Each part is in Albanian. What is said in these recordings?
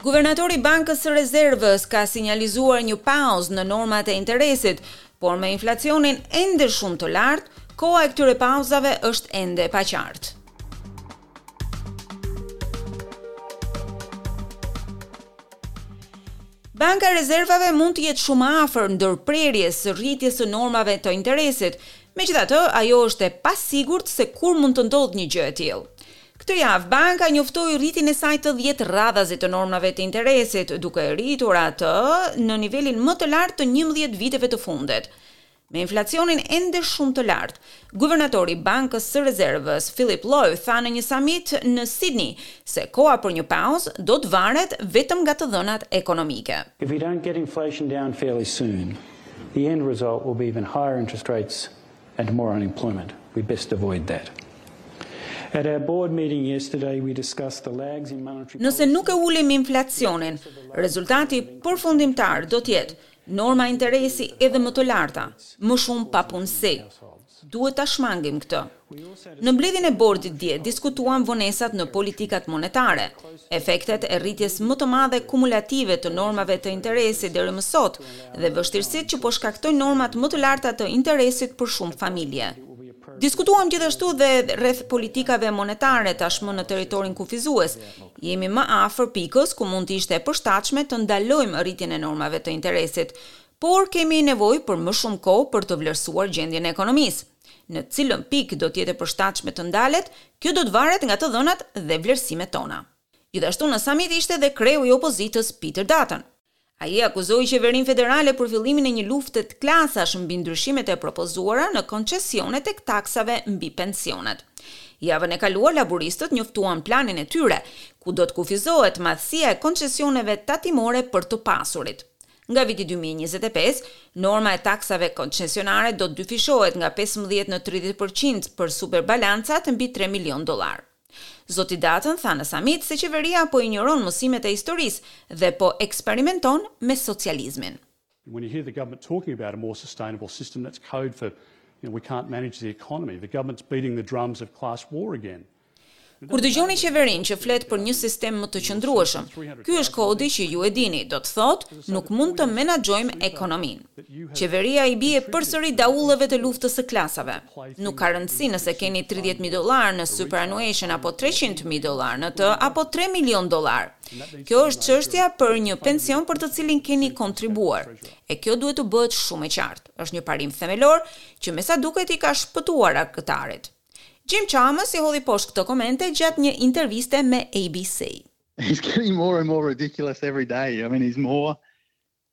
Guvernatori i Bankës së Rezervës ka sinjalizuar një pauzë në normat e interesit, por me inflacionin ende shumë të lartë, koha e këtyre pauzave është ende e paqartë. Banka e rezervave mund të jetë shumë afër ndërprerjes së rritjes së normave të interesit. Megjithatë, ajo është e pasigurt se kur mund të ndodhë një gjë e tillë. Këtë javë banka njoftoi rritjen e saj të 10 radhazi të normave të interesit, duke e rritur atë në nivelin më të lartë të 11 viteve të fundit. Me inflacionin ende shumë të lartë, guvernatori i Bankës së Rezervës, Philip Lowe, tha në një samit në Sidni se koha për një pauzë do të varet vetëm nga të dhënat ekonomike. If we don't get inflation down fairly soon, the end result will be even higher interest rates and more unemployment. We best avoid that. At our board meeting yesterday we discussed the lags in monetary policy. Nëse nuk e ulim inflacionin, rezultati përfundimtar do të jetë Norma interesi edhe më të larta, më shumë papunësi. Duhet ta shmangim këtë. Në mbledhjen e bordit dje diskutuam vonesat në politikat monetare, efektet e rritjes më të madhe kumulative të normave të interesit deri më sot dhe vështirësitë që po shkaktojnë normat më të larta të interesit për shumë familje. Diskutuam gjithashtu dhe rreth politikave monetare tashmë në territorin kufizues, Jemi më afër pikës ku mund të ishte e përshtatshme të ndalojmë rritjen e normave të interesit, por kemi nevojë për më shumë kohë për të vlerësuar gjendjen e ekonomisë. Në cilën pikë do të jetë e përshtatshme të ndalet, kjo do të varet nga të dhënat dhe vlerësimet tona. Gjithashtu në samit ishte dhe kreu i opozitës Peter Dutton. Ai akuzoi qeverinë federale për fillimin e një lufte klasash mbi ndryshimet e propozuara në koncesionet e taksave mbi pensionet. Javën e kaluar laburistët njoftuan planin e tyre, ku do të kufizohet madhësia e koncesioneve tatimore për të pasurit. Nga viti dy mijë e njëzet e pesë, norma e taksave koncesionare do të dyfishohet nga pesëmbëdhjetë në tridhjetë përqind për superbalancat mbi tre milionë dollarë. Zoti Dutton tha në samit se qeveria po injoron mësimet e historisë dhe po eksperimenton me socializmin. When you hear the government talking about a more sustainable system, that's code for you know we can't manage the economy. The government's beating the drums of class war again. Kur dëgjoni qeverinë që flet për një sistem më të qëndrueshëm, ky është kodi që ju e dini, do të thotë nuk mund të menaxhojmë ekonominë. Qeveria i bie përsëri daulleve të luftës së klasave. Nuk ka rëndësi nëse keni tridhjetë mijë dollarë në superannuation apo treqind mijë dollarë në të apo tre milionë dollarë. Kjo është çështja për një pension për të cilin keni kontribuar. E kjo duhet të bëhet shumë e qartë. Është një parim themelor që me sa duket i ka shpëtuar arkëtarit. Jim Chalmers i hodhi poshtë këto komente gjatë një interviste me ABC. He's getting more and more ridiculous every day, I mean he's more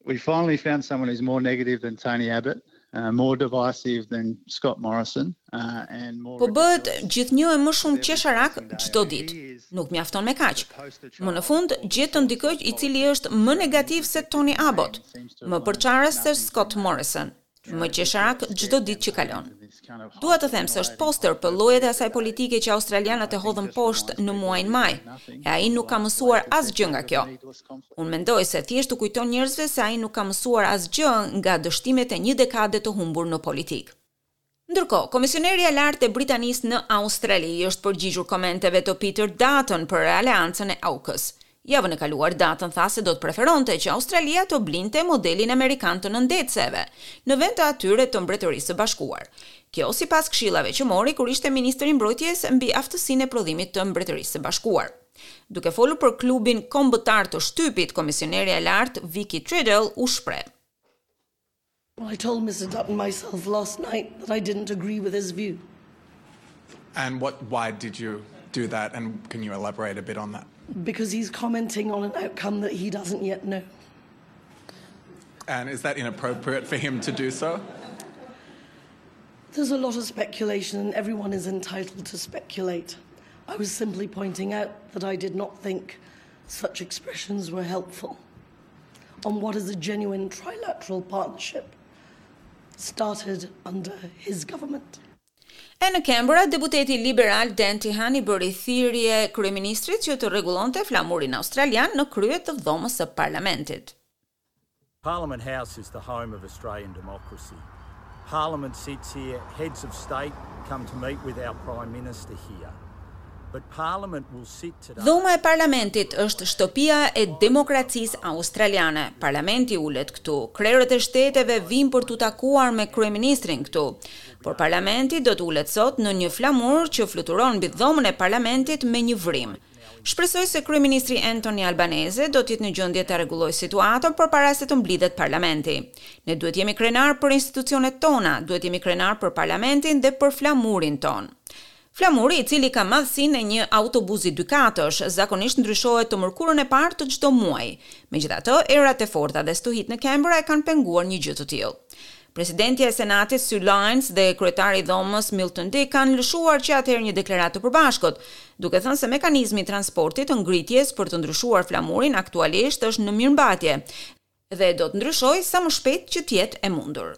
We finally found someone who's more negative than Tony Abbott. Uh, more divisive than Scott Morrison uh, and more Po bëhet gjithnjë e më shumë qesharak çdo ditë. Nuk mjafton me kaq. Më në fund gjetëm dikë i cili është më negativ se Tony Abbott, më përçarës se Scott Morrison. Më qesharak çdo ditë që kalon. Dua të them se është poster për llojet e asaj politike që australianët e hodhën poshtë në muajin maj, e ai nuk ka mësuar asgjë nga kjo. Unë mendoj se thjesht u kujton njerëzve se ai nuk ka mësuar asgjë nga dështimet e një dekade të humbur në politikë. Ndërkohë, Komisionerja e Lartë e Britanisë në Australi u është përgjigjur komenteve të Peter Dutton për aleancën e AUKUS. Javën e kaluar, Dutton tha se do të preferonte që Australia të blinte modelin amerikan të nëndetëseve, në vend të atyre të Mbretërisë së Bashkuar. Kjo sipas këshillave që mori kur ishte ministër i Mbrojtjes mbi aftësinë e prodhimit të Mbretërisë së Bashkuar. Duke folur për Klubin Kombëtar të Shtypit, Komisionerja e Lartë Vicki Treadell u shpreh. Well, I told Mr. Dutton myself last night that I didn't agree with his view. And what why did you do that and can you elaborate a bit on that? because he's commenting on an outcome that he doesn't yet know. And is that inappropriate for him to do so? There's a lot of speculation, and everyone is entitled to speculate. I was simply pointing out that I did not think such expressions were helpful on what is a genuine trilateral partnership started under his government. E në Canberra, deputeti liberal Dan Tehan i bëri thirrje kryeministrit që të rregullonte flamurin australian në krye të Dhomës së Parlamentit. Parliament House is the home of Australian democracy. Parliament sits here, heads of state come to meet with our prime minister here. But parliament will sit Dhoma e Parlamentit është shtëpia e demokracisë australiane. Parlamenti ulet këtu, krerët e shteteve vijnë për t'u takuar me kryeministrin këtu. Por Parlamenti do të ulet sot nën një flamur që fluturon mbi Dhomën e Parlamentit me një vrimë. Shpresoj se kryeministri Anthony Albanese do të jetë në gjendje ta rregullojë situatën përpara se të mblidhet Parlamenti. Ne duhet të jemi krenarë për institucionet tona, duhet të jemi krenarë për Parlamentin dhe për flamurin tonë. Flamuri, i cili ka madhësinë e një autobuzi dykatësh, zakonisht ndryshohet të mërkurën e parë të çdo muaji. Megjithatë, erat e forta dhe stuhitë në Canberra e kanë penguar një gjë të tillë. Presidentja e Senatit, Sue Lines dhe kryetari i Dhomës, Milton Dick, kanë lëshuar që atëherë një deklaratë të përbashkët, duke thënë se mekanizmi i transportit të ngritjes për të ndryshuar flamurin aktualisht është në mirëmbajtje dhe do të ndryshojë sa më shpejt që të jetë e mundur.